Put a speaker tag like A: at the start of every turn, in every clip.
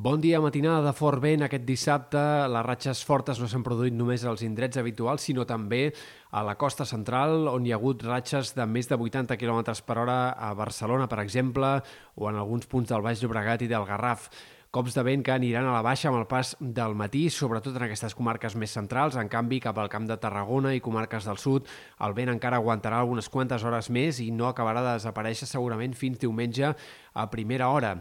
A: Bon dia, matinada de fort vent aquest dissabte. Les ratxes fortes no s'han produït només als indrets habituals, sinó també a la costa central, on hi ha hagut ratxes de més de 80 km per hora a Barcelona, per exemple, o en alguns punts del Baix Llobregat i del Garraf. Cops de vent que aniran a la baixa amb el pas del matí, sobretot en aquestes comarques més centrals. En canvi, cap al camp de Tarragona i comarques del sud, el vent encara aguantarà algunes quantes hores més i no acabarà de desaparèixer segurament fins diumenge a primera hora.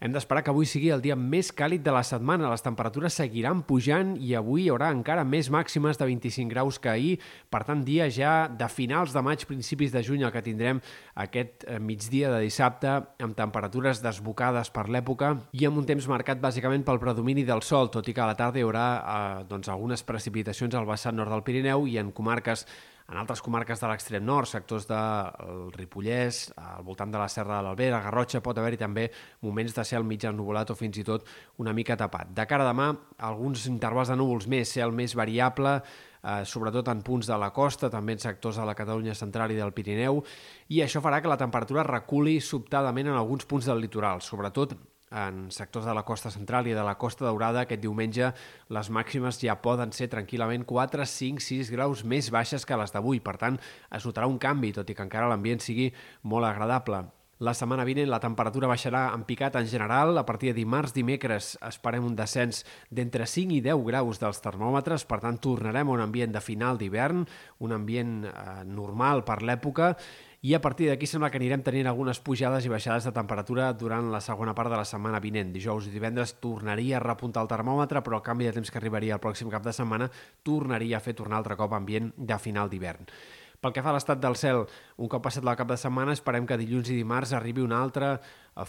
A: Hem d'esperar que avui sigui el dia més càlid de la setmana. Les temperatures seguiran pujant i avui hi haurà encara més màximes de 25 graus que ahir. Per tant, dia ja de finals de maig, principis de juny, el que tindrem aquest eh, migdia de dissabte amb temperatures desbocades per l'època i amb un temps marcat bàsicament pel predomini del sol, tot i que a la tarda hi haurà eh, doncs, algunes precipitacions al vessant nord del Pirineu i en comarques en altres comarques de l'extrem nord, sectors del Ripollès, al voltant de la Serra de l'Albera, Garrotxa, pot haver-hi també moments de cel mig ennuvolat o fins i tot una mica tapat. De cara a demà, alguns intervals de núvols més, cel més variable, eh, sobretot en punts de la costa, també en sectors de la Catalunya central i del Pirineu, i això farà que la temperatura reculi sobtadament en alguns punts del litoral, sobretot en sectors de la costa central i de la costa daurada aquest diumenge les màximes ja poden ser tranquil·lament 4, 5, 6 graus més baixes que les d'avui. Per tant, es notarà un canvi, tot i que encara l'ambient sigui molt agradable. La setmana vinent la temperatura baixarà en picat en general. A partir de dimarts, dimecres, esperem un descens d'entre 5 i 10 graus dels termòmetres. Per tant, tornarem a un ambient de final d'hivern, un ambient eh, normal per l'època i a partir d'aquí sembla que anirem tenint algunes pujades i baixades de temperatura durant la segona part de la setmana vinent. Dijous i divendres tornaria a repuntar el termòmetre, però el canvi de temps que arribaria el pròxim cap de setmana tornaria a fer tornar altre cop ambient de final d'hivern. Pel que fa a l'estat del cel, un cop passat la cap de setmana, esperem que dilluns i dimarts arribi un altre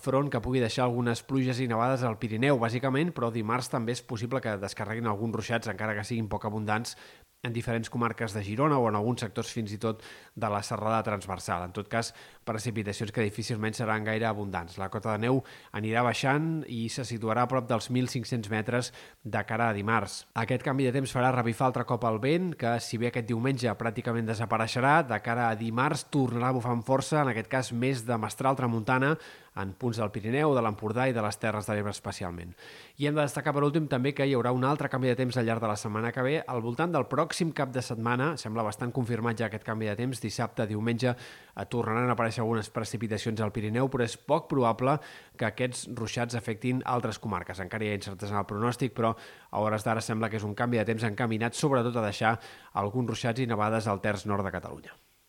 A: front que pugui deixar algunes pluges i nevades al Pirineu, bàsicament, però dimarts també és possible que descarreguin alguns ruixats, encara que siguin poc abundants, en diferents comarques de Girona o en alguns sectors fins i tot de la serrada transversal. En tot cas, precipitacions que difícilment seran gaire abundants. La cota de neu anirà baixant i se situarà a prop dels 1.500 metres de cara a dimarts. Aquest canvi de temps farà revifar altre cop el vent, que si bé aquest diumenge pràcticament desapareixerà, de cara a dimarts tornarà a bufar amb força, en aquest cas més de mestral tramuntana, en punts del Pirineu, de l'Empordà i de les Terres de l'Ebre especialment. I hem de destacar per últim també que hi haurà un altre canvi de temps al llarg de la setmana que ve al voltant del pròxim cap de setmana, sembla bastant confirmat ja aquest canvi de temps, dissabte, diumenge, eh, tornaran a aparèixer algunes precipitacions al Pirineu, però és poc probable que aquests ruixats afectin altres comarques. Encara hi ha incertesa en el pronòstic, però a hores d'ara sembla que és un canvi de temps encaminat sobretot a deixar alguns ruixats i nevades al terç nord de Catalunya.